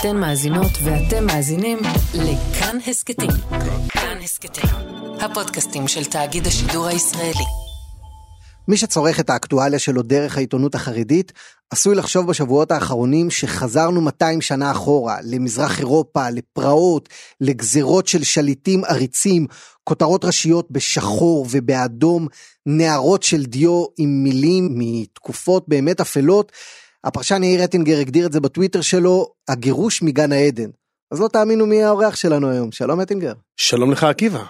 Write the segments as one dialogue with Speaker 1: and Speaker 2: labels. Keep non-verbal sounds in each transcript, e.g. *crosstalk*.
Speaker 1: אתן מאזינות ואתם מאזינים לכאן הסכתים. כאן הסכתים, הפודקאסטים של תאגיד השידור הישראלי.
Speaker 2: מי שצורך את האקטואליה שלו דרך העיתונות החרדית, עשוי לחשוב בשבועות האחרונים שחזרנו 200 שנה אחורה, למזרח אירופה, לפרעות, לגזרות של שליטים עריצים, כותרות ראשיות בשחור ובאדום, נערות של דיו עם מילים מתקופות באמת אפלות. הפרשן יאיר רטינגר הגדיר את זה בטוויטר שלו, הגירוש מגן העדן. אז לא תאמינו מי האורח שלנו היום, שלום רטינגר.
Speaker 3: שלום לך עקיבא.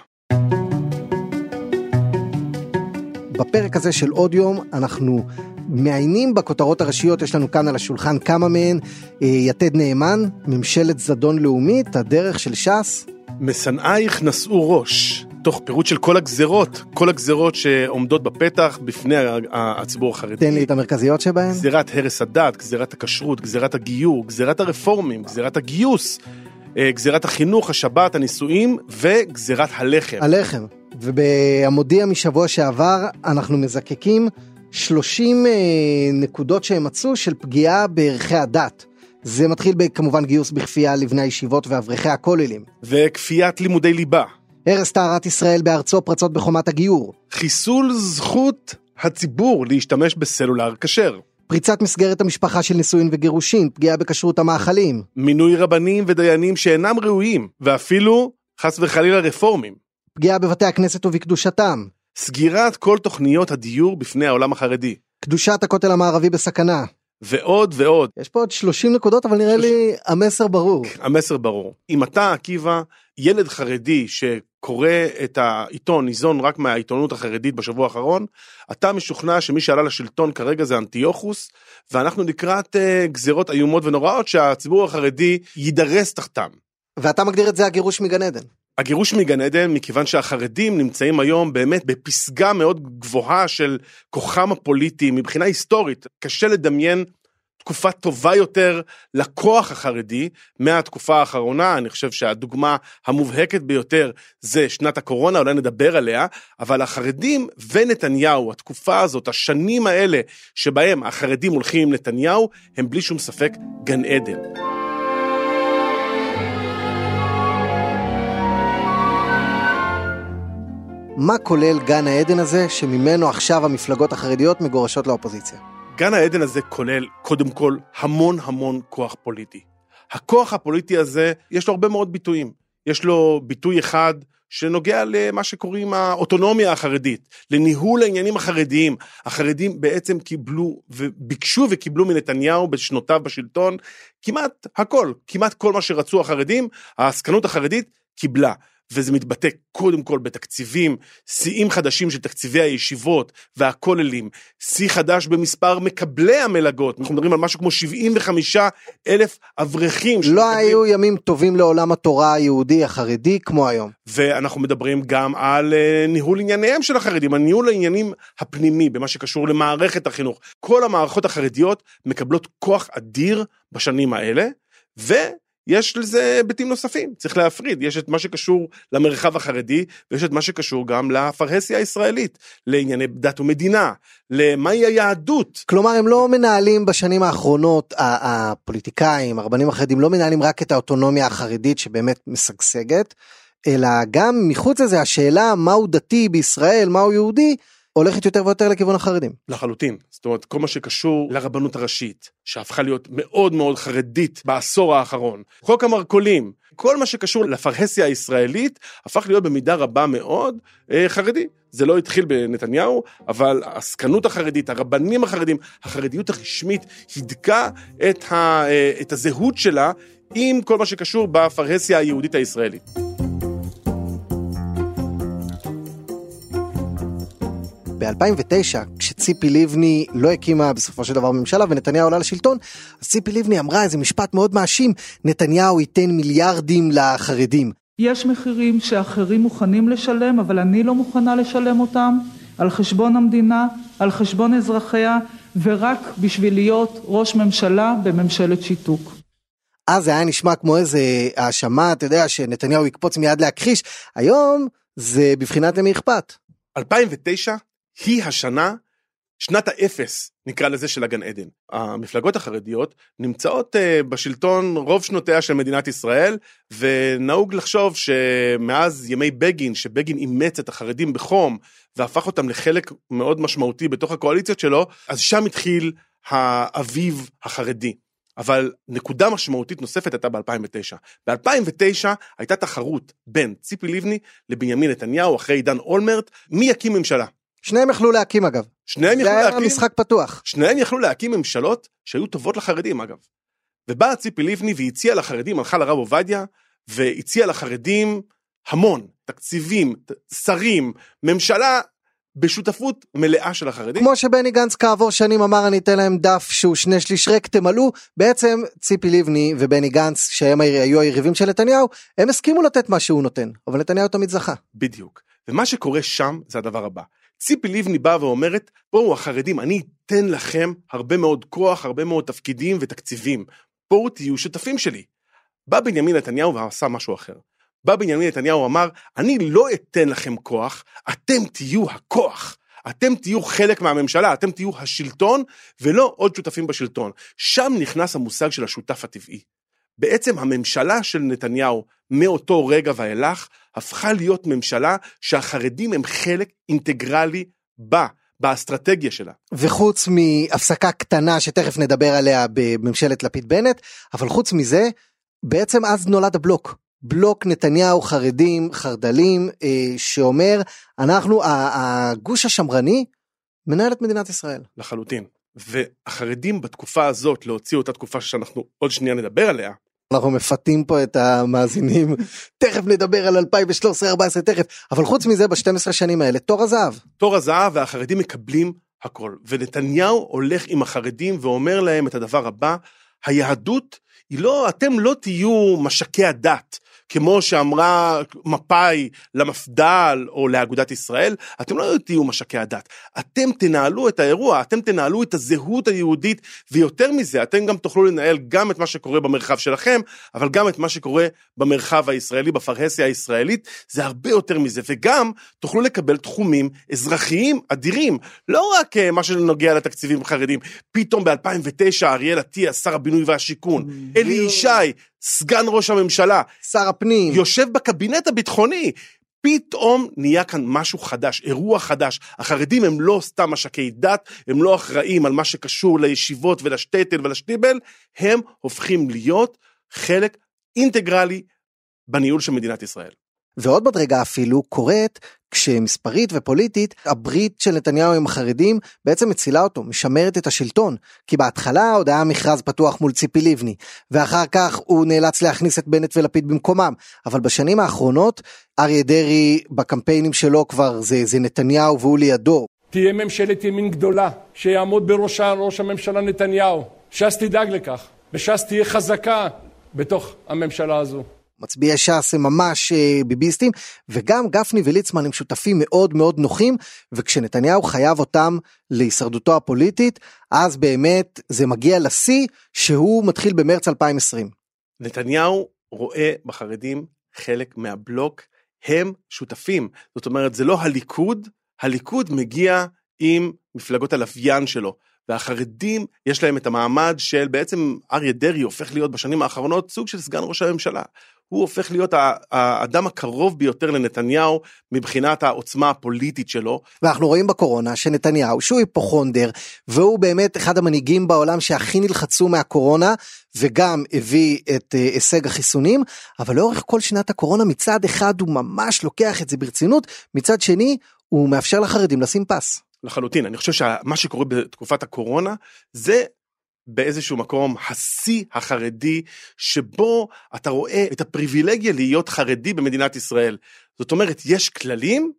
Speaker 2: בפרק הזה של עוד יום אנחנו מעיינים בכותרות הראשיות, יש לנו כאן על השולחן כמה מהן, אה, יתד נאמן, ממשלת זדון לאומית, הדרך של ש"ס.
Speaker 3: משנאייך נשאו ראש, תוך פירוט של כל הגזרות, כל הגזרות שעומדות בפתח בפני הציבור החרדי.
Speaker 2: תן לי את המרכזיות שבהן.
Speaker 3: גזירת הרס הדת, גזירת הכשרות, גזירת הגיור, גזירת הרפורמים, גזירת הגיוס, אה, גזירת החינוך, השבת, הנישואים וגזירת הלחם.
Speaker 2: הלחם. ובהמודיע משבוע שעבר אנחנו מזקקים 30 אה, נקודות שהם מצאו של פגיעה בערכי הדת. זה מתחיל כמובן גיוס בכפייה לבני הישיבות ואברכי הכוללים.
Speaker 3: וכפיית לימודי ליבה.
Speaker 2: הרס טהרת ישראל בארצו פרצות בחומת הגיור.
Speaker 3: חיסול זכות הציבור להשתמש בסלולר כשר.
Speaker 2: פריצת מסגרת המשפחה של נישואין וגירושין, פגיעה בכשרות המאכלים.
Speaker 3: מינוי רבנים ודיינים שאינם ראויים, ואפילו, חס וחלילה, רפורמים.
Speaker 2: פגיעה בבתי הכנסת ובקדושתם.
Speaker 3: סגירת כל תוכניות הדיור בפני העולם החרדי.
Speaker 2: קדושת הכותל המערבי בסכנה.
Speaker 3: ועוד ועוד.
Speaker 2: יש פה עוד 30 נקודות אבל נראה 30... לי המסר ברור.
Speaker 3: המסר ברור. אם אתה עקיבא ילד חרדי שקורא את העיתון ניזון רק מהעיתונות החרדית בשבוע האחרון, אתה משוכנע שמי שעלה לשלטון כרגע זה אנטיוכוס ואנחנו לקראת uh, גזירות איומות ונוראות שהציבור החרדי יידרס תחתם.
Speaker 2: ואתה מגדיר את זה הגירוש מגן עדן.
Speaker 3: הגירוש מגן עדן מכיוון שהחרדים נמצאים היום באמת בפסגה מאוד גבוהה של כוחם הפוליטי מבחינה היסטורית קשה לדמיין תקופה טובה יותר לכוח החרדי מהתקופה האחרונה אני חושב שהדוגמה המובהקת ביותר זה שנת הקורונה אולי נדבר עליה אבל החרדים ונתניהו התקופה הזאת השנים האלה שבהם החרדים הולכים עם נתניהו הם בלי שום ספק גן עדן.
Speaker 2: מה כולל גן העדן הזה שממנו עכשיו המפלגות החרדיות מגורשות לאופוזיציה?
Speaker 3: גן העדן הזה כולל קודם כל המון המון כוח פוליטי. הכוח הפוליטי הזה יש לו הרבה מאוד ביטויים. יש לו ביטוי אחד שנוגע למה שקוראים האוטונומיה החרדית, לניהול העניינים החרדיים. החרדים בעצם קיבלו וביקשו וקיבלו מנתניהו בשנותיו בשלטון כמעט הכל, כמעט כל מה שרצו החרדים, העסקנות החרדית קיבלה. וזה מתבטא קודם כל בתקציבים, שיאים חדשים של תקציבי הישיבות והכוללים, שיא חדש במספר מקבלי המלגות, אנחנו מדברים על משהו כמו 75 אלף אברכים.
Speaker 2: לא שמקבלים... היו ימים טובים לעולם התורה היהודי החרדי כמו היום.
Speaker 3: ואנחנו מדברים גם על uh, ניהול ענייניהם של החרדים, על ניהול העניינים הפנימי במה שקשור למערכת החינוך. כל המערכות החרדיות מקבלות כוח אדיר בשנים האלה, ו... יש לזה היבטים נוספים, צריך להפריד, יש את מה שקשור למרחב החרדי, ויש את מה שקשור גם לפרהסיה הישראלית, לענייני דת ומדינה, למהי היהדות.
Speaker 2: כלומר, הם לא מנהלים בשנים האחרונות, הפוליטיקאים, הרבנים החרדים, לא מנהלים רק את האוטונומיה החרדית שבאמת משגשגת, אלא גם מחוץ לזה השאלה מהו דתי בישראל, מהו יהודי, הולכת יותר ויותר לכיוון החרדים.
Speaker 3: לחלוטין. זאת אומרת, כל מה שקשור לרבנות הראשית, שהפכה להיות מאוד מאוד חרדית בעשור האחרון, חוק המרכולים, כל מה שקשור לפרהסיה הישראלית, הפך להיות במידה רבה מאוד אה, חרדי. זה לא התחיל בנתניהו, אבל העסקנות החרדית, הרבנים החרדים, החרדיות הרשמית הידקה את, ה, אה, את הזהות שלה עם כל מה שקשור בפרהסיה היהודית הישראלית.
Speaker 2: ב-2009, כשציפי לבני לא הקימה בסופו של דבר ממשלה ונתניהו עלה לשלטון, אז ציפי לבני אמרה איזה משפט מאוד מאשים, נתניהו ייתן מיליארדים לחרדים.
Speaker 4: יש מחירים שאחרים מוכנים לשלם, אבל אני לא מוכנה לשלם אותם על חשבון המדינה, על חשבון אזרחיה, ורק בשביל להיות ראש ממשלה בממשלת שיתוק.
Speaker 2: אז זה היה נשמע כמו איזה האשמה, אתה יודע, שנתניהו יקפוץ מיד להכחיש, היום זה בבחינת למי אכפת.
Speaker 3: 2009 היא השנה שנת האפס, נקרא לזה, של הגן עדן. המפלגות החרדיות נמצאות uh, בשלטון רוב שנותיה של מדינת ישראל, ונהוג לחשוב שמאז ימי בגין, שבגין אימץ את החרדים בחום, והפך אותם לחלק מאוד משמעותי בתוך הקואליציות שלו, אז שם התחיל האביב החרדי. אבל נקודה משמעותית נוספת הייתה ב-2009. ב-2009 הייתה תחרות בין ציפי לבני לבנימין נתניהו אחרי עידן אולמרט, מי יקים ממשלה.
Speaker 2: שניהם יכלו להקים אגב.
Speaker 3: שניהם יכלו
Speaker 2: זה היה
Speaker 3: להקים,
Speaker 2: משחק פתוח.
Speaker 3: שניהם יכלו להקים ממשלות שהיו טובות לחרדים אגב. ובאה ציפי לבני והציעה לחרדים, הלכה לרב עובדיה, והציעה לחרדים המון, תקציבים, שרים, ממשלה בשותפות מלאה של החרדים.
Speaker 2: כמו שבני גנץ כעבור שנים אמר אני אתן להם דף שהוא שני שליש ריק תמלאו בעצם ציפי לבני ובני גנץ שהם היו היריבים של נתניהו הם הסכימו לתת מה שהוא נותן אבל נתניהו תמיד זכה.
Speaker 3: בדיוק. ומה שקורה שם זה הדבר הבא. ציפי לבני באה ואומרת, בואו החרדים, אני אתן לכם הרבה מאוד כוח, הרבה מאוד תפקידים ותקציבים. בואו תהיו שותפים שלי. בא בנימין נתניהו ועשה משהו אחר. בא בנימין נתניהו אמר, אני לא אתן לכם כוח, אתם תהיו הכוח. אתם תהיו חלק מהממשלה, אתם תהיו השלטון, ולא עוד שותפים בשלטון. שם נכנס המושג של השותף הטבעי. בעצם הממשלה של נתניהו מאותו רגע ואילך הפכה להיות ממשלה שהחרדים הם חלק אינטגרלי בה, באסטרטגיה שלה.
Speaker 2: וחוץ מהפסקה קטנה שתכף נדבר עליה בממשלת לפיד בנט, אבל חוץ מזה, בעצם אז נולד הבלוק. בלוק נתניהו חרדים חרד"לים אה, שאומר אנחנו הגוש השמרני מנהל את מדינת ישראל.
Speaker 3: לחלוטין. והחרדים בתקופה הזאת להוציא אותה תקופה שאנחנו עוד שנייה נדבר עליה.
Speaker 2: אנחנו מפתים פה את המאזינים. *laughs* תכף נדבר על 2013-2014 תכף. אבל חוץ מזה ב-12 שנים האלה תור הזהב.
Speaker 3: תור הזהב והחרדים מקבלים הכל. ונתניהו הולך עם החרדים ואומר להם את הדבר הבא היהדות היא לא אתם לא תהיו משקי הדת כמו שאמרה מפא"י למפד"ל או לאגודת ישראל, אתם לא תהיו משקי הדת, אתם תנהלו את האירוע, אתם תנהלו את הזהות היהודית, ויותר מזה, אתם גם תוכלו לנהל גם את מה שקורה במרחב שלכם, אבל גם את מה שקורה במרחב הישראלי, בפרהסיה הישראלית, זה הרבה יותר מזה, וגם תוכלו לקבל תחומים אזרחיים אדירים, לא רק אה, מה שנוגע לתקציבים חרדים, פתאום ב-2009 אריאל אטיאס, שר הבינוי והשיכון, אלי ישי, סגן ראש הממשלה,
Speaker 2: שר הפנים,
Speaker 3: יושב בקבינט הביטחוני. פתאום נהיה כאן משהו חדש, אירוע חדש. החרדים הם לא סתם משקי דת, הם לא אחראים על מה שקשור לישיבות ולשטייטל ולשטיבל, הם הופכים להיות חלק אינטגרלי בניהול של מדינת ישראל.
Speaker 2: ועוד מדרגה אפילו קורית כשמספרית ופוליטית הברית של נתניהו עם החרדים בעצם מצילה אותו, משמרת את השלטון. כי בהתחלה עוד היה מכרז פתוח מול ציפי לבני, ואחר כך הוא נאלץ להכניס את בנט ולפיד במקומם. אבל בשנים האחרונות אריה דרעי בקמפיינים שלו כבר זה, זה נתניהו והוא לידו.
Speaker 5: תהיה ממשלת ימין גדולה, שיעמוד בראשה ראש הממשלה נתניהו. ש"ס תדאג לכך, וש"ס תהיה חזקה בתוך הממשלה הזו.
Speaker 2: מצביעי ש"ס הם ממש אה, ביביסטים וגם גפני וליצמן הם שותפים מאוד מאוד נוחים וכשנתניהו חייב אותם להישרדותו הפוליטית אז באמת זה מגיע לשיא שהוא מתחיל במרץ 2020.
Speaker 3: נתניהו רואה בחרדים חלק מהבלוק הם שותפים זאת אומרת זה לא הליכוד הליכוד מגיע עם מפלגות הלוויין שלו והחרדים יש להם את המעמד של בעצם אריה דרעי הופך להיות בשנים האחרונות סוג של סגן ראש הממשלה. הוא הופך להיות האדם הקרוב ביותר לנתניהו מבחינת העוצמה הפוליטית שלו.
Speaker 2: ואנחנו רואים בקורונה שנתניהו שהוא היפוכונדר והוא באמת אחד המנהיגים בעולם שהכי נלחצו מהקורונה וגם הביא את uh, הישג החיסונים אבל לאורך כל שנת הקורונה מצד אחד הוא ממש לוקח את זה ברצינות מצד שני הוא מאפשר לחרדים לשים פס.
Speaker 3: לחלוטין אני חושב שמה שקורה בתקופת הקורונה זה באיזשהו מקום השיא החרדי שבו אתה רואה את הפריבילגיה להיות חרדי במדינת ישראל. זאת אומרת יש כללים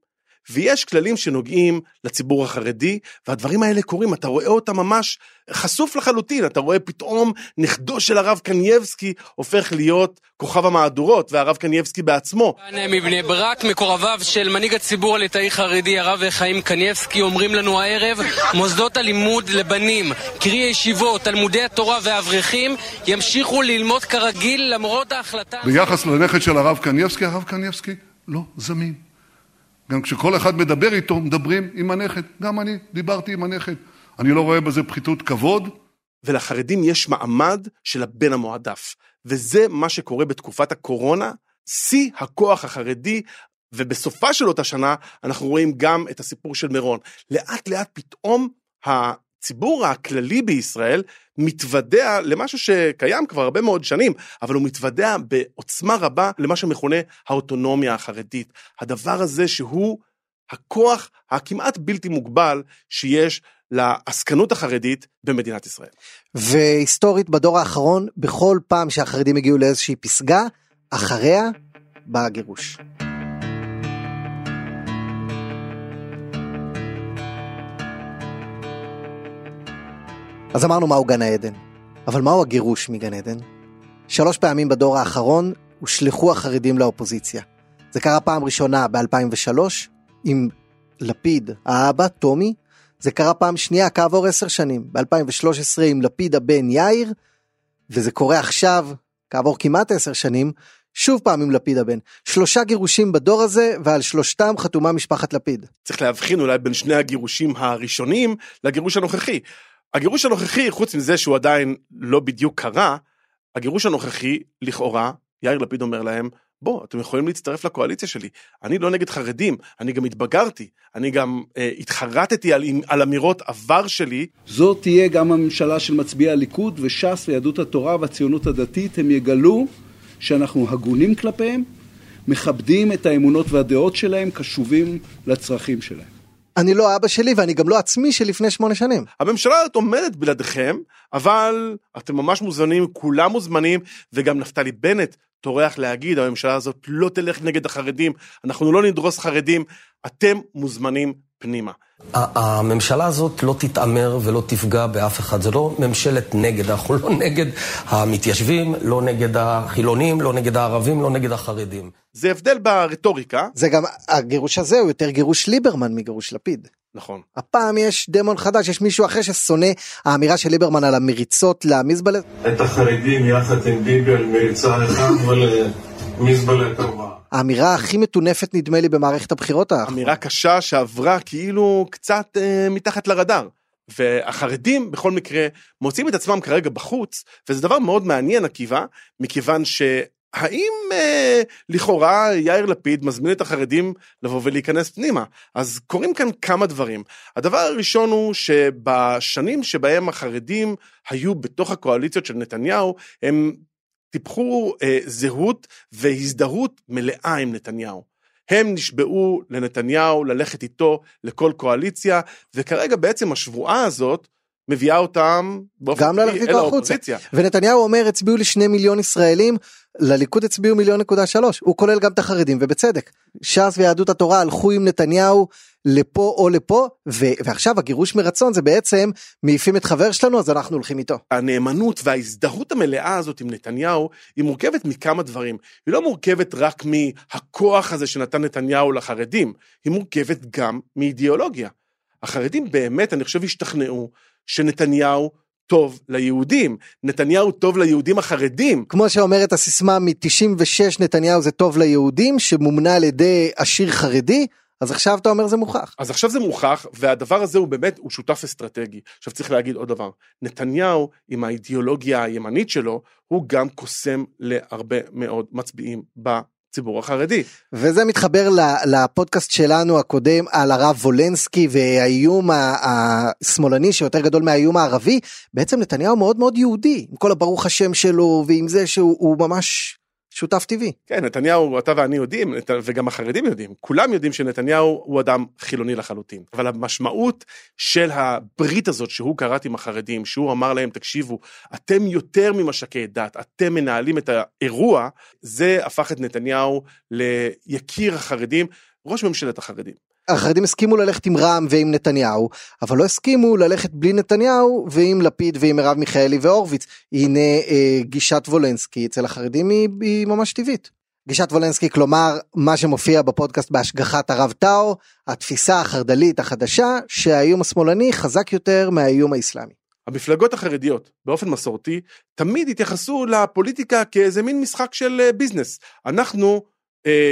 Speaker 3: ויש כללים שנוגעים לציבור החרדי, והדברים האלה קורים, אתה רואה אותם ממש חשוף לחלוטין, אתה רואה פתאום נכדו של הרב קנייבסקי הופך להיות כוכב המהדורות, והרב קנייבסקי בעצמו.
Speaker 6: מבני ברק, מקורביו של מנהיג הציבור הליטאי חרדי, הרב חיים קנייבסקי, אומרים לנו הערב, מוסדות הלימוד לבנים, קרי ישיבות, תלמודי התורה והאברכים, ימשיכו ללמוד כרגיל למרות ההחלטה...
Speaker 7: ביחס לנכד של הרב קנייבסקי, הרב קנייבסקי לא זמין. גם כשכל אחד מדבר איתו, מדברים עם הנכד. גם אני דיברתי עם הנכד. אני לא רואה בזה פחיתות כבוד.
Speaker 3: ולחרדים יש מעמד של הבן המועדף. וזה מה שקורה בתקופת הקורונה, שיא הכוח החרדי, ובסופה של אותה שנה אנחנו רואים גם את הסיפור של מירון. לאט לאט פתאום הציבור הכללי בישראל מתוודע למשהו שקיים כבר הרבה מאוד שנים, אבל הוא מתוודע בעוצמה רבה למה שמכונה האוטונומיה החרדית. הדבר הזה שהוא הכוח הכמעט בלתי מוגבל שיש לעסקנות החרדית במדינת ישראל.
Speaker 2: והיסטורית בדור האחרון, בכל פעם שהחרדים הגיעו לאיזושהי פסגה, אחריה בא הגירוש. אז אמרנו מהו גן העדן, אבל מהו הגירוש מגן עדן? שלוש פעמים בדור האחרון הושלכו החרדים לאופוזיציה. זה קרה פעם ראשונה ב-2003 עם לפיד האבא, טומי, זה קרה פעם שנייה כעבור עשר שנים, ב-2013 עם לפיד הבן יאיר, וזה קורה עכשיו, כעבור כמעט עשר שנים, שוב פעם עם לפיד הבן. שלושה גירושים בדור הזה, ועל שלושתם חתומה משפחת לפיד.
Speaker 3: צריך להבחין אולי בין שני הגירושים הראשונים לגירוש הנוכחי. הגירוש הנוכחי, חוץ מזה שהוא עדיין לא בדיוק קרה, הגירוש הנוכחי, לכאורה, יאיר לפיד אומר להם, בוא, אתם יכולים להצטרף לקואליציה שלי. אני לא נגד חרדים, אני גם התבגרתי, אני גם אה, התחרטתי על, על אמירות עבר שלי.
Speaker 8: זאת תהיה גם הממשלה של מצביעי הליכוד וש"ס ויהדות התורה והציונות הדתית, הם יגלו שאנחנו הגונים כלפיהם, מכבדים את האמונות והדעות שלהם, קשובים לצרכים שלהם.
Speaker 2: אני לא אבא שלי ואני גם לא עצמי של לפני שמונה שנים.
Speaker 3: הממשלה הזאת עומדת בלעדיכם, אבל אתם ממש מוזמנים, כולם מוזמנים, וגם נפתלי בנט טורח להגיד, הממשלה הזאת לא תלך נגד החרדים, אנחנו לא נדרוס חרדים, אתם מוזמנים פנימה.
Speaker 9: הממשלה הזאת לא תתעמר ולא תפגע באף אחד, זה לא ממשלת נגד, אנחנו לא *laughs* נגד המתיישבים, לא נגד החילונים, לא נגד הערבים, לא נגד החרדים.
Speaker 3: זה הבדל ברטוריקה.
Speaker 2: זה גם, הגירוש הזה הוא יותר גירוש ליברמן מגירוש לפיד.
Speaker 3: נכון.
Speaker 2: הפעם יש דמון חדש, יש מישהו אחר ששונא האמירה של ליברמן על המריצות למזבלה.
Speaker 10: את החרדים יחד עם ביבי על מריצה אחת ולמזבלה טובה.
Speaker 2: האמירה הכי מטונפת נדמה לי במערכת הבחירות האחרונה.
Speaker 3: אמירה קשה שעברה כאילו קצת אה, מתחת לרדאר. והחרדים בכל מקרה מוצאים את עצמם כרגע בחוץ, וזה דבר מאוד מעניין עקיבא, מכיוון ש... האם אה, לכאורה יאיר לפיד מזמין את החרדים לבוא ולהיכנס פנימה? אז קורים כאן כמה דברים. הדבר הראשון הוא שבשנים שבהם החרדים היו בתוך הקואליציות של נתניהו, הם טיפחו אה, זהות והזדהות מלאה עם נתניהו. הם נשבעו לנתניהו ללכת איתו לכל קואליציה, וכרגע בעצם השבועה הזאת מביאה אותם באופן
Speaker 2: גם ללכת איתו החוצה. ונתניהו אומר הצביעו לי שני מיליון ישראלים, לליכוד הצביעו מיליון נקודה שלוש, הוא כולל גם את החרדים ובצדק. ש"ס ויהדות התורה הלכו עם נתניהו לפה או לפה, ו- ועכשיו הגירוש מרצון זה בעצם מעיפים את חבר שלנו אז אנחנו הולכים איתו.
Speaker 3: הנאמנות וההזדהות המלאה הזאת עם נתניהו היא מורכבת מכמה דברים. היא לא מורכבת רק מהכוח הזה שנתן נתניהו לחרדים, היא מורכבת גם מאידיאולוגיה. החרדים באמת, אני חושב, השתכנעו שנתניהו טוב ליהודים. נתניהו טוב ליהודים החרדים.
Speaker 2: כמו שאומרת הסיסמה מ-96 נתניהו זה טוב ליהודים, שמומנה על ידי עשיר חרדי, אז עכשיו אתה אומר זה מוכח.
Speaker 3: אז עכשיו זה מוכח, והדבר הזה הוא באמת, הוא שותף אסטרטגי. עכשיו צריך להגיד עוד דבר, נתניהו עם האידיאולוגיה הימנית שלו, הוא גם קוסם להרבה מאוד מצביעים ב... הציבור החרדי.
Speaker 2: וזה מתחבר לפודקאסט שלנו הקודם על הרב וולנסקי והאיום השמאלני שיותר גדול מהאיום הערבי, בעצם נתניהו מאוד מאוד יהודי, עם כל הברוך השם שלו ועם זה שהוא ממש שותף טבעי.
Speaker 3: כן, נתניהו, אתה ואני יודעים, וגם החרדים יודעים, כולם יודעים שנתניהו הוא אדם חילוני לחלוטין. אבל המשמעות של הברית הזאת שהוא כרת עם החרדים, שהוא אמר להם, תקשיבו, אתם יותר ממשקי דת, אתם מנהלים את האירוע, זה הפך את נתניהו ליקיר החרדים, ראש ממשלת החרדים.
Speaker 2: החרדים הסכימו ללכת עם רע"מ ועם נתניהו, אבל לא הסכימו ללכת בלי נתניהו ועם לפיד ועם מרב מיכאלי והורוביץ. הנה אה, גישת וולנסקי אצל החרדים היא, היא ממש טבעית. גישת וולנסקי כלומר מה שמופיע בפודקאסט בהשגחת הרב טאו, התפיסה החרד"לית החדשה שהאיום השמאלני חזק יותר מהאיום האסלאמי.
Speaker 3: המפלגות החרדיות באופן מסורתי תמיד התייחסו לפוליטיקה כאיזה מין משחק של ביזנס. אנחנו אה,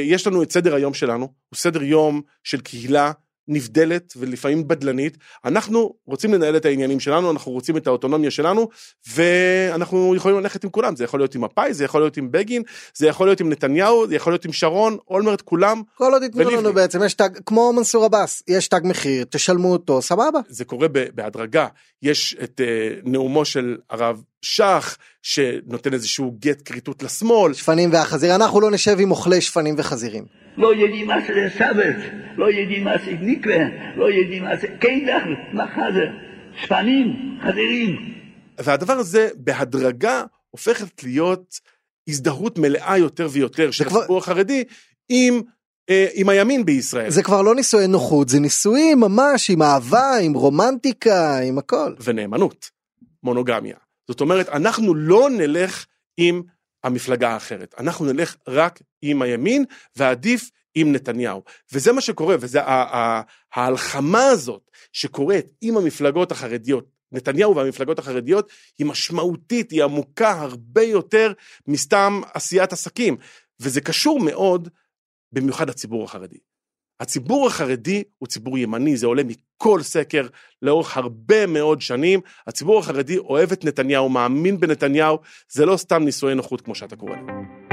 Speaker 3: יש לנו את סדר היום שלנו, הוא סדר יום של קהילה נבדלת ולפעמים בדלנית. אנחנו רוצים לנהל את העניינים שלנו, אנחנו רוצים את האוטונומיה שלנו, ואנחנו יכולים ללכת עם כולם. זה יכול להיות עם מפא"י, זה יכול להיות עם בגין, זה יכול להיות עם נתניהו, זה יכול להיות עם שרון, אולמרט, כולם.
Speaker 2: כל עוד ייתנו לנו בעצם, יש תג, כמו מנסור עבאס, יש תג מחיר, תשלמו אותו, סבבה.
Speaker 3: זה קורה בהדרגה. יש את אה, נאומו של הרב שך, שנותן איזשהו גט כריתות לשמאל.
Speaker 2: שפנים והחזיר, אנחנו לא נשב עם אוכלי שפנים וחזירים.
Speaker 11: לא יודעים מה זה סבת, לא יודעים מה זה מקווה, לא יודעים מה זה קדח, מה זה, שפנים, חזירים.
Speaker 3: והדבר הזה בהדרגה הופכת להיות הזדהות מלאה יותר ויותר של כבר... הציבור החרדי עם אה, עם הימין בישראל.
Speaker 2: זה כבר לא נישואי נוחות, זה נישואים ממש עם אהבה, עם רומנטיקה, עם הכל.
Speaker 3: ונאמנות, מונוגמיה. זאת אומרת, אנחנו לא נלך עם המפלגה האחרת, אנחנו נלך רק עם הימין, ועדיף עם נתניהו. וזה מה שקורה, וזה ההלחמה הזאת שקורית עם המפלגות החרדיות, נתניהו והמפלגות החרדיות, היא משמעותית, היא עמוקה הרבה יותר מסתם עשיית עסקים. וזה קשור מאוד במיוחד לציבור החרדי. הציבור החרדי הוא ציבור ימני, זה עולה מכל סקר לאורך הרבה מאוד שנים. הציבור החרדי אוהב את נתניהו, מאמין בנתניהו, זה לא סתם נישואי נוחות כמו שאתה קורא להם.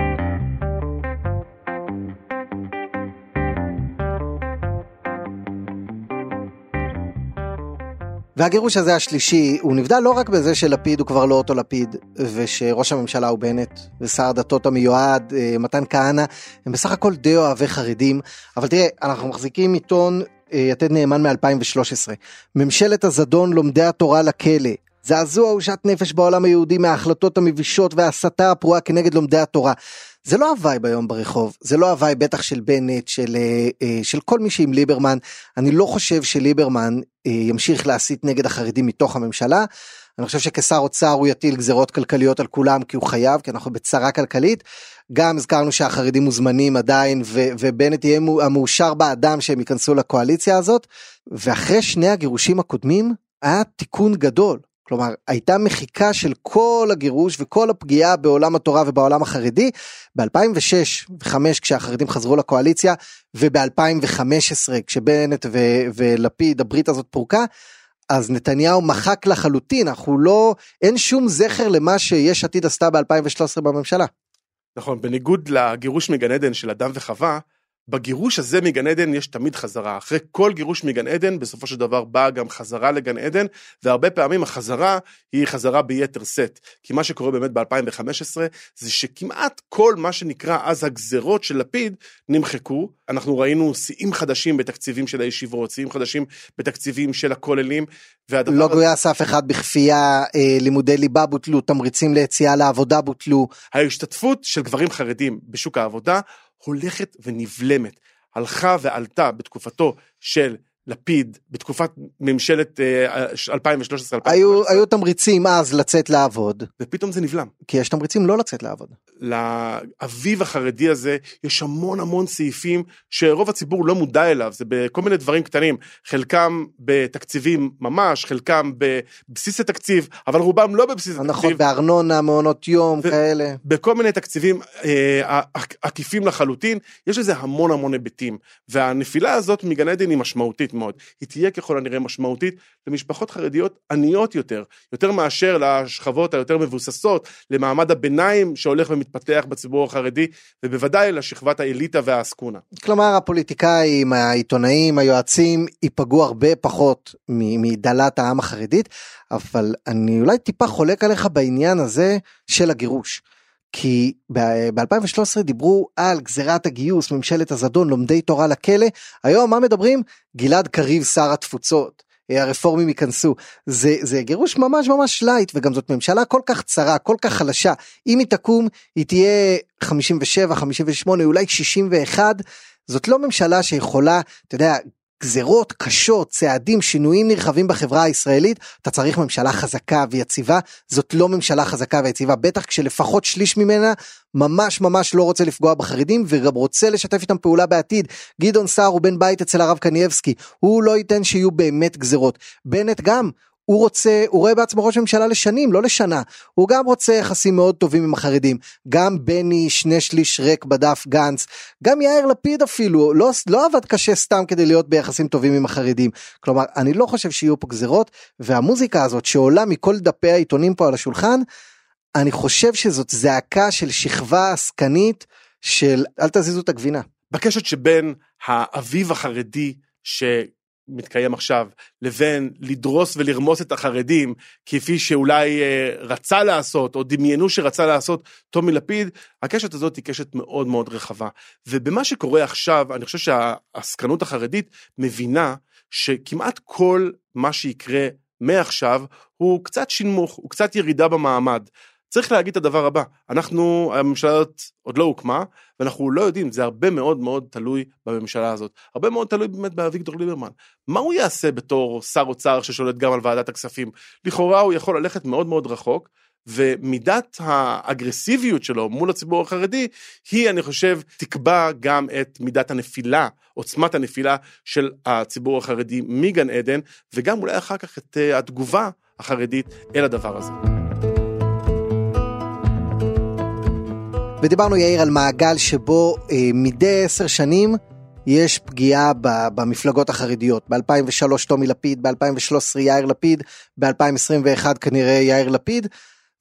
Speaker 2: והגירוש הזה השלישי, הוא נבדל לא רק בזה שלפיד הוא כבר לא אותו לפיד, ושראש הממשלה הוא בנט, ושר הדתות המיועד, אה, מתן כהנא, הם בסך הכל די אוהבי חרדים, אבל תראה, אנחנו מחזיקים עיתון אה, יתד נאמן מ-2013, ממשלת הזדון לומדי התורה לכלא, זעזוע ושאט נפש בעולם היהודי מההחלטות המבישות וההסתה הפרועה כנגד לומדי התורה. זה לא ה vibe היום ברחוב, זה לא ה vibe בטח של בנט, של, אה, אה, של כל מי שעם ליברמן. אני לא חושב שליברמן אה, ימשיך להסית נגד החרדים מתוך הממשלה. אני חושב שכשר אוצר הוא יטיל גזרות כלכליות על כולם כי הוא חייב, כי אנחנו בצרה כלכלית. גם הזכרנו שהחרדים מוזמנים עדיין ו- ובנט יהיה המאושר באדם שהם ייכנסו לקואליציה הזאת. ואחרי שני הגירושים הקודמים היה תיקון גדול. כלומר הייתה מחיקה של כל הגירוש וכל הפגיעה בעולם התורה ובעולם החרדי ב-2006 ו-2005 כשהחרדים חזרו לקואליציה וב-2015 כשבנט ו- ולפיד הברית הזאת פורקה אז נתניהו מחק לחלוטין אנחנו לא אין שום זכר למה שיש עתיד עשתה ב-2013 בממשלה.
Speaker 3: נכון בניגוד לגירוש מגן עדן של אדם וחווה בגירוש הזה מגן עדן יש תמיד חזרה. אחרי כל גירוש מגן עדן, בסופו של דבר באה גם חזרה לגן עדן, והרבה פעמים החזרה היא חזרה ביתר שאת. כי מה שקורה באמת ב-2015 זה שכמעט כל מה שנקרא אז הגזרות של לפיד נמחקו. אנחנו ראינו שיאים חדשים בתקציבים של הישיבות, שיאים חדשים בתקציבים של הכוללים.
Speaker 2: לא גויס אף אחד בכפייה, אה, לימודי ליבה בוטלו, תמריצים ליציאה לעבודה בוטלו.
Speaker 3: ההשתתפות של גברים חרדים בשוק העבודה הולכת ונבלמת. הלכה ועלתה בתקופתו של לפיד, בתקופת ממשלת 2013-2014.
Speaker 2: אה, היו, היו תמריצים אז לצאת לעבוד.
Speaker 3: ופתאום זה נבלם.
Speaker 2: כי יש תמריצים לא לצאת לעבוד.
Speaker 3: לאביב החרדי הזה יש המון המון סעיפים שרוב הציבור לא מודע אליו, זה בכל מיני דברים קטנים, חלקם בתקציבים ממש, חלקם בבסיס התקציב, אבל רובם לא בבסיס
Speaker 2: התקציב. נכון, בארנונה, מעונות יום,
Speaker 3: ו-
Speaker 2: כאלה.
Speaker 3: בכל מיני תקציבים אה, עקיפים לחלוטין, יש לזה המון המון היבטים, והנפילה הזאת מגן עדן היא משמעותית מאוד. היא תהיה ככל הנראה משמעותית למשפחות חרדיות עניות יותר, יותר מאשר לשכבות היותר מבוססות, למעמד הביניים שהולך ומתפתח בציבור החרדי, ובוודאי לשכבת האליטה והעסקונה.
Speaker 2: כלומר הפוליטיקאים, העיתונאים, היועצים, ייפגעו הרבה פחות מדלת העם החרדית, אבל אני אולי טיפה חולק עליך בעניין הזה של הגירוש. כי ב-2013 דיברו על גזירת הגיוס, ממשלת הזדון, לומדי תורה לכלא, היום מה מדברים? גלעד קריב שר התפוצות. הרפורמים ייכנסו זה זה גירוש ממש ממש light וגם זאת ממשלה כל כך צרה כל כך חלשה אם היא תקום היא תהיה 57 58 אולי 61 זאת לא ממשלה שיכולה אתה יודע גזרות קשות, צעדים, שינויים נרחבים בחברה הישראלית, אתה צריך ממשלה חזקה ויציבה, זאת לא ממשלה חזקה ויציבה, בטח כשלפחות שליש ממנה ממש ממש לא רוצה לפגוע בחרדים וגם רוצה לשתף איתם פעולה בעתיד. גדעון סער הוא בן בית אצל הרב קנייבסקי, הוא לא ייתן שיהיו באמת גזרות. בנט גם, הוא רוצה, הוא רואה בעצמו ראש ממשלה לשנים, לא לשנה. הוא גם רוצה יחסים מאוד טובים עם החרדים. גם בני שני שליש ריק בדף גנץ, גם יאיר לפיד אפילו, לא, לא עבד קשה סתם כדי להיות ביחסים טובים עם החרדים. כלומר, אני לא חושב שיהיו פה גזרות, והמוזיקה הזאת שעולה מכל דפי העיתונים פה על השולחן, אני חושב שזאת זעקה של שכבה עסקנית של אל תזיזו את הגבינה.
Speaker 3: בקשת שבין האביב החרדי שמתקיים עכשיו, לבין לדרוס ולרמוס את החרדים, כפי שאולי אה, רצה לעשות, או דמיינו שרצה לעשות טומי לפיד, הקשת הזאת היא קשת מאוד מאוד רחבה. ובמה שקורה עכשיו, אני חושב שהעסקנות החרדית מבינה שכמעט כל מה שיקרה מעכשיו הוא קצת שינמוך, הוא קצת ירידה במעמד. צריך להגיד את הדבר הבא, אנחנו, הממשלה הזאת עוד לא הוקמה, ואנחנו לא יודעים, זה הרבה מאוד מאוד תלוי בממשלה הזאת. הרבה מאוד תלוי באמת באביגדור ליברמן. מה הוא יעשה בתור שר אוצר ששולט גם על ועדת הכספים? לכאורה הוא יכול ללכת מאוד מאוד רחוק, ומידת האגרסיביות שלו מול הציבור החרדי, היא, אני חושב, תקבע גם את מידת הנפילה, עוצמת הנפילה של הציבור החרדי מגן עדן, וגם אולי אחר כך את אה, התגובה החרדית אל הדבר הזה.
Speaker 2: ודיברנו יאיר על מעגל שבו אה, מדי עשר שנים יש פגיעה במפלגות החרדיות. ב-2003 טומי לפיד, ב-2013 יאיר לפיד, ב-2021 כנראה יאיר לפיד.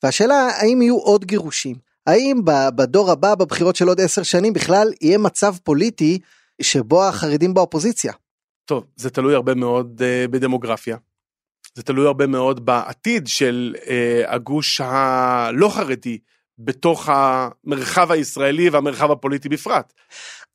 Speaker 2: והשאלה האם יהיו עוד גירושים? האם בדור הבא בבחירות של עוד עשר שנים בכלל יהיה מצב פוליטי שבו החרדים באופוזיציה?
Speaker 3: טוב, זה תלוי הרבה מאוד uh, בדמוגרפיה. זה תלוי הרבה מאוד בעתיד של uh, הגוש הלא חרדי בתוך המרחב הישראלי והמרחב הפוליטי בפרט.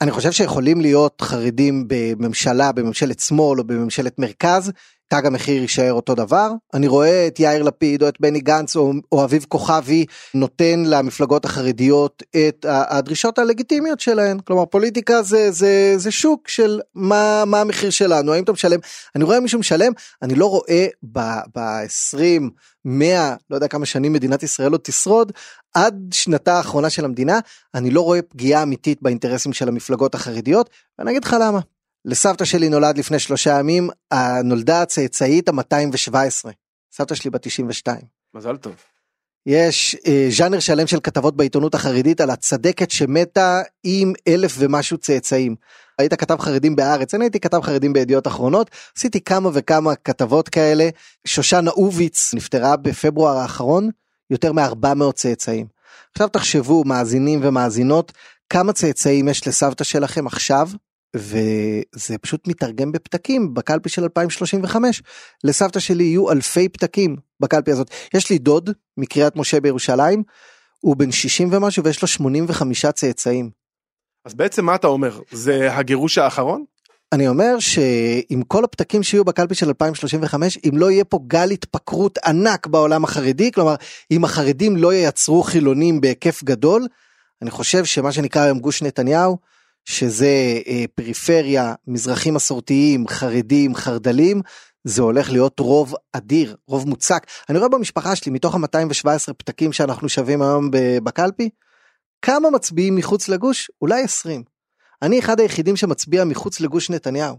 Speaker 2: אני חושב שיכולים להיות חרדים בממשלה, בממשלת שמאל או בממשלת מרכז, תג המחיר יישאר אותו דבר. אני רואה את יאיר לפיד או את בני גנץ או, או אביב כוכבי נותן למפלגות החרדיות את הדרישות הלגיטימיות שלהן. כלומר פוליטיקה זה, זה, זה שוק של מה, מה המחיר שלנו, האם אתה משלם, אני רואה מישהו משלם, אני לא רואה ב-20, 100, לא יודע כמה שנים מדינת ישראל עוד תשרוד, עד שנתה האחרונה של המדינה, אני לא רואה פגיעה אמיתית באינטרסים של המפלגות החרדיות, ואני אגיד לך למה. לסבתא שלי נולד לפני שלושה ימים, נולדה הצאצאית ה-217. סבתא שלי בת 92.
Speaker 3: מזל טוב.
Speaker 2: יש אה, ז'אנר שלם של כתבות בעיתונות החרדית על הצדקת שמתה עם אלף ומשהו צאצאים. היית כתב חרדים בארץ, אני הייתי כתב חרדים בידיעות אחרונות, עשיתי כמה וכמה כתבות כאלה. שושנה אוביץ נפטרה בפברואר האחרון, יותר מ-400 צאצאים. עכשיו תחשבו, מאזינים ומאזינות, כמה צאצאים יש לסבתא שלכם עכשיו, וזה פשוט מתרגם בפתקים בקלפי של 2035 לסבתא שלי יהיו אלפי פתקים בקלפי הזאת יש לי דוד מקריית משה בירושלים הוא בן 60 ומשהו ויש לו 85 צאצאים.
Speaker 3: אז בעצם מה אתה אומר זה הגירוש האחרון?
Speaker 2: אני אומר שעם כל הפתקים שיהיו בקלפי של 2035 אם לא יהיה פה גל התפקרות ענק בעולם החרדי כלומר אם החרדים לא ייצרו חילונים בהיקף גדול אני חושב שמה שנקרא היום גוש נתניהו שזה אה, פריפריה, מזרחים מסורתיים, חרדים, חרדלים, זה הולך להיות רוב אדיר, רוב מוצק. אני רואה במשפחה שלי, מתוך ה-217 פתקים שאנחנו שווים היום בקלפי, כמה מצביעים מחוץ לגוש? אולי 20. אני אחד היחידים שמצביע מחוץ לגוש נתניהו.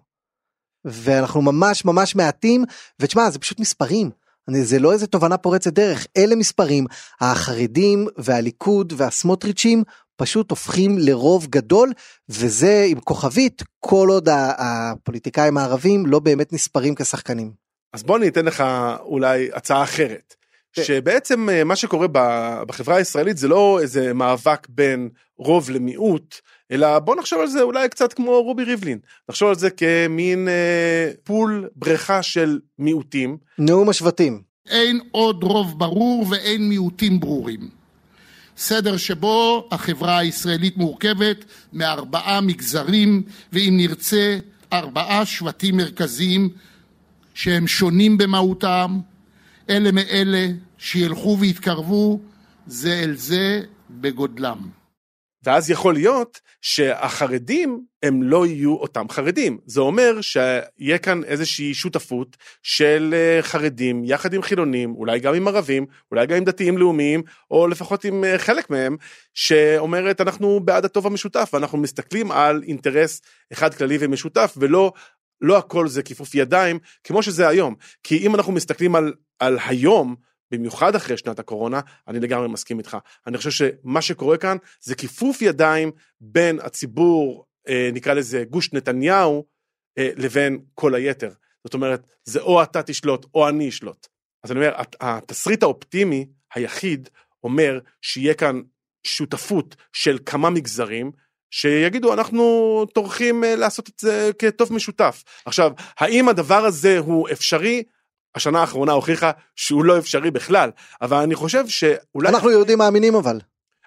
Speaker 2: ואנחנו ממש ממש מעטים, ותשמע, זה פשוט מספרים. אני, זה לא איזה תובנה פורצת דרך, אלה מספרים. החרדים והליכוד והסמוטריצ'ים פשוט הופכים לרוב גדול וזה עם כוכבית כל עוד הפוליטיקאים הערבים לא באמת נספרים כשחקנים.
Speaker 3: אז בוא אני אתן לך אולי הצעה אחרת. כן. שבעצם אה, מה שקורה בחברה הישראלית זה לא איזה מאבק בין רוב למיעוט, אלא בוא נחשוב על זה אולי קצת כמו רובי ריבלין. נחשוב על זה כמין אה, פול בריכה של מיעוטים.
Speaker 2: נאום השבטים.
Speaker 12: אין עוד רוב ברור ואין מיעוטים ברורים. סדר שבו החברה הישראלית מורכבת מארבעה מגזרים, ואם נרצה, ארבעה שבטים מרכזיים שהם שונים במהותם, אלה מאלה שילכו ויתקרבו זה אל זה בגודלם.
Speaker 3: ואז יכול להיות שהחרדים הם לא יהיו אותם חרדים. זה אומר שיהיה כאן איזושהי שותפות של אה, חרדים יחד עם חילונים, אולי גם עם ערבים, אולי גם עם דתיים לאומיים, או לפחות עם אה, חלק מהם, שאומרת אנחנו בעד הטוב המשותף, ואנחנו מסתכלים על אינטרס אחד כללי ומשותף, ולא לא הכל זה כיפוף ידיים, כמו שזה היום. כי אם אנחנו מסתכלים על, על היום, במיוחד אחרי שנת הקורונה, אני לגמרי מסכים איתך. אני חושב שמה שקורה כאן זה כיפוף ידיים בין הציבור, אה, נקרא לזה גוש נתניהו, אה, לבין כל היתר. זאת אומרת, זה או אתה תשלוט או אני אשלוט. אז אני אומר, התסריט האופטימי היחיד אומר שיהיה כאן שותפות של כמה מגזרים, שיגידו אנחנו טורחים אה, לעשות את זה כטוב משותף. עכשיו, האם הדבר הזה הוא אפשרי? השנה האחרונה הוכיחה שהוא לא אפשרי בכלל, אבל אני חושב שאולי...
Speaker 2: אנחנו יהודים מאמינים אבל.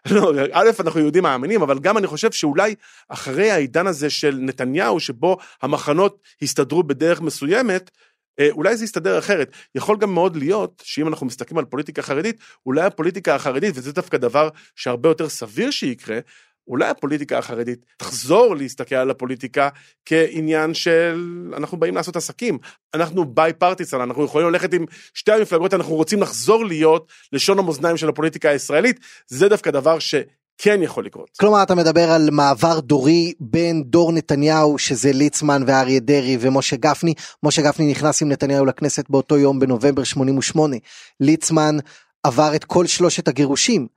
Speaker 2: *laughs*
Speaker 3: לא, א', אנחנו יהודים מאמינים, אבל גם אני חושב שאולי אחרי העידן הזה של נתניהו, שבו המחנות הסתדרו בדרך מסוימת, אה, אולי זה יסתדר אחרת. יכול גם מאוד להיות שאם אנחנו מסתכלים על פוליטיקה חרדית, אולי הפוליטיקה החרדית, וזה דווקא דבר שהרבה יותר סביר שיקרה, אולי הפוליטיקה החרדית תחזור להסתכל על הפוליטיקה כעניין של אנחנו באים לעשות עסקים. אנחנו ביי פרטיסן, אנחנו יכולים ללכת עם שתי המפלגות, אנחנו רוצים לחזור להיות לשון המאזניים של הפוליטיקה הישראלית, זה דווקא דבר ש... כן יכול לקרות.
Speaker 2: כלומר אתה מדבר על מעבר דורי בין דור נתניהו שזה ליצמן ואריה דרעי ומשה גפני, משה גפני נכנס עם נתניהו לכנסת באותו יום בנובמבר 88, ליצמן עבר את כל שלושת הגירושים.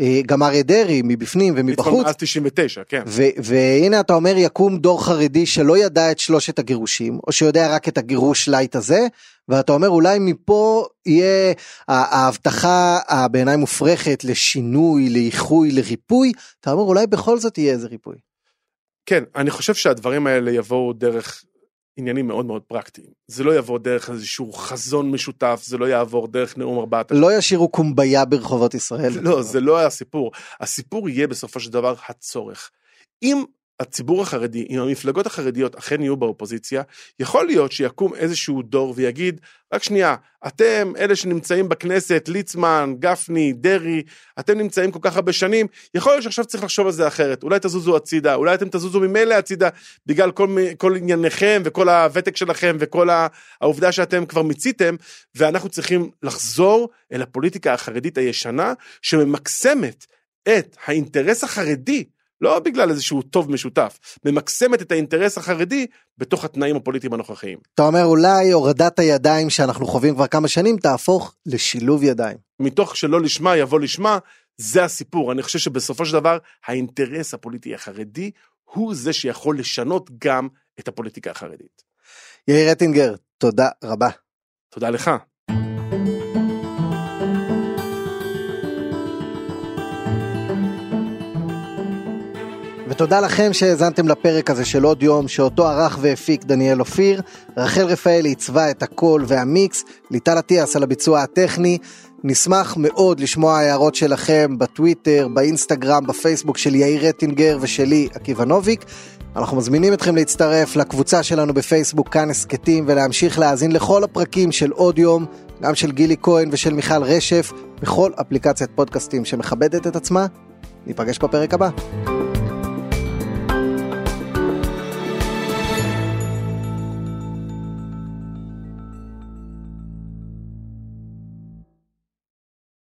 Speaker 2: אה, גם אריה דרעי מבפנים ומבחוץ.
Speaker 3: אז 99, כן.
Speaker 2: והנה אתה אומר יקום דור חרדי שלא ידע את שלושת הגירושים, או שיודע רק את הגירוש light הזה, ואתה אומר אולי מפה יהיה ההבטחה הבעיניי מופרכת לשינוי, לאיחוי, לריפוי, אתה אומר אולי בכל זאת יהיה איזה ריפוי.
Speaker 3: כן, אני חושב שהדברים האלה יבואו דרך עניינים מאוד מאוד פרקטיים. זה לא יעבור דרך איזשהו חזון משותף, זה לא יעבור דרך נאום ארבעת...
Speaker 2: לא ישירו קומבאיה ברחובות ישראל.
Speaker 3: לא, זה לא הסיפור. הסיפור יהיה בסופו של דבר הצורך. אם הציבור החרדי, אם המפלגות החרדיות אכן יהיו באופוזיציה, יכול להיות שיקום איזשהו דור ויגיד, רק שנייה, אתם אלה שנמצאים בכנסת, ליצמן, גפני, דרעי, אתם נמצאים כל כך הרבה שנים, יכול להיות שעכשיו צריך לחשוב על זה אחרת, אולי תזוזו הצידה, אולי אתם תזוזו ממילא הצידה, בגלל כל, כל ענייניכם וכל הוותק שלכם וכל העובדה שאתם כבר מיציתם, ואנחנו צריכים לחזור אל הפוליטיקה החרדית הישנה, שממקסמת את האינטרס החרדי לא בגלל איזשהו טוב משותף, ממקסמת את האינטרס החרדי בתוך התנאים הפוליטיים הנוכחיים.
Speaker 2: אתה אומר אולי הורדת הידיים שאנחנו חווים כבר כמה שנים תהפוך לשילוב ידיים.
Speaker 3: מתוך שלא לשמה יבוא לשמה, זה הסיפור. אני חושב שבסופו של דבר האינטרס הפוליטי החרדי הוא זה שיכול לשנות גם את הפוליטיקה החרדית.
Speaker 2: יאיר רטינגר, תודה רבה.
Speaker 3: תודה לך.
Speaker 2: ותודה לכם שהאזנתם לפרק הזה של עוד יום, שאותו ערך והפיק דניאל אופיר, רחל רפאל עיצבה את הקול והמיקס, ליטל אטיאס על הביצוע הטכני. נשמח מאוד לשמוע הערות שלכם בטוויטר, באינסטגרם, בפייסבוק של יאיר רטינגר ושלי, עקיבא נוביק. אנחנו מזמינים אתכם להצטרף לקבוצה שלנו בפייסבוק כאן הסכתים ולהמשיך להאזין לכל הפרקים של עוד יום, גם של גילי כהן ושל מיכל רשף, בכל אפליקציית פודקאסטים שמכבדת את עצמה. ניפגש בפרק הבא.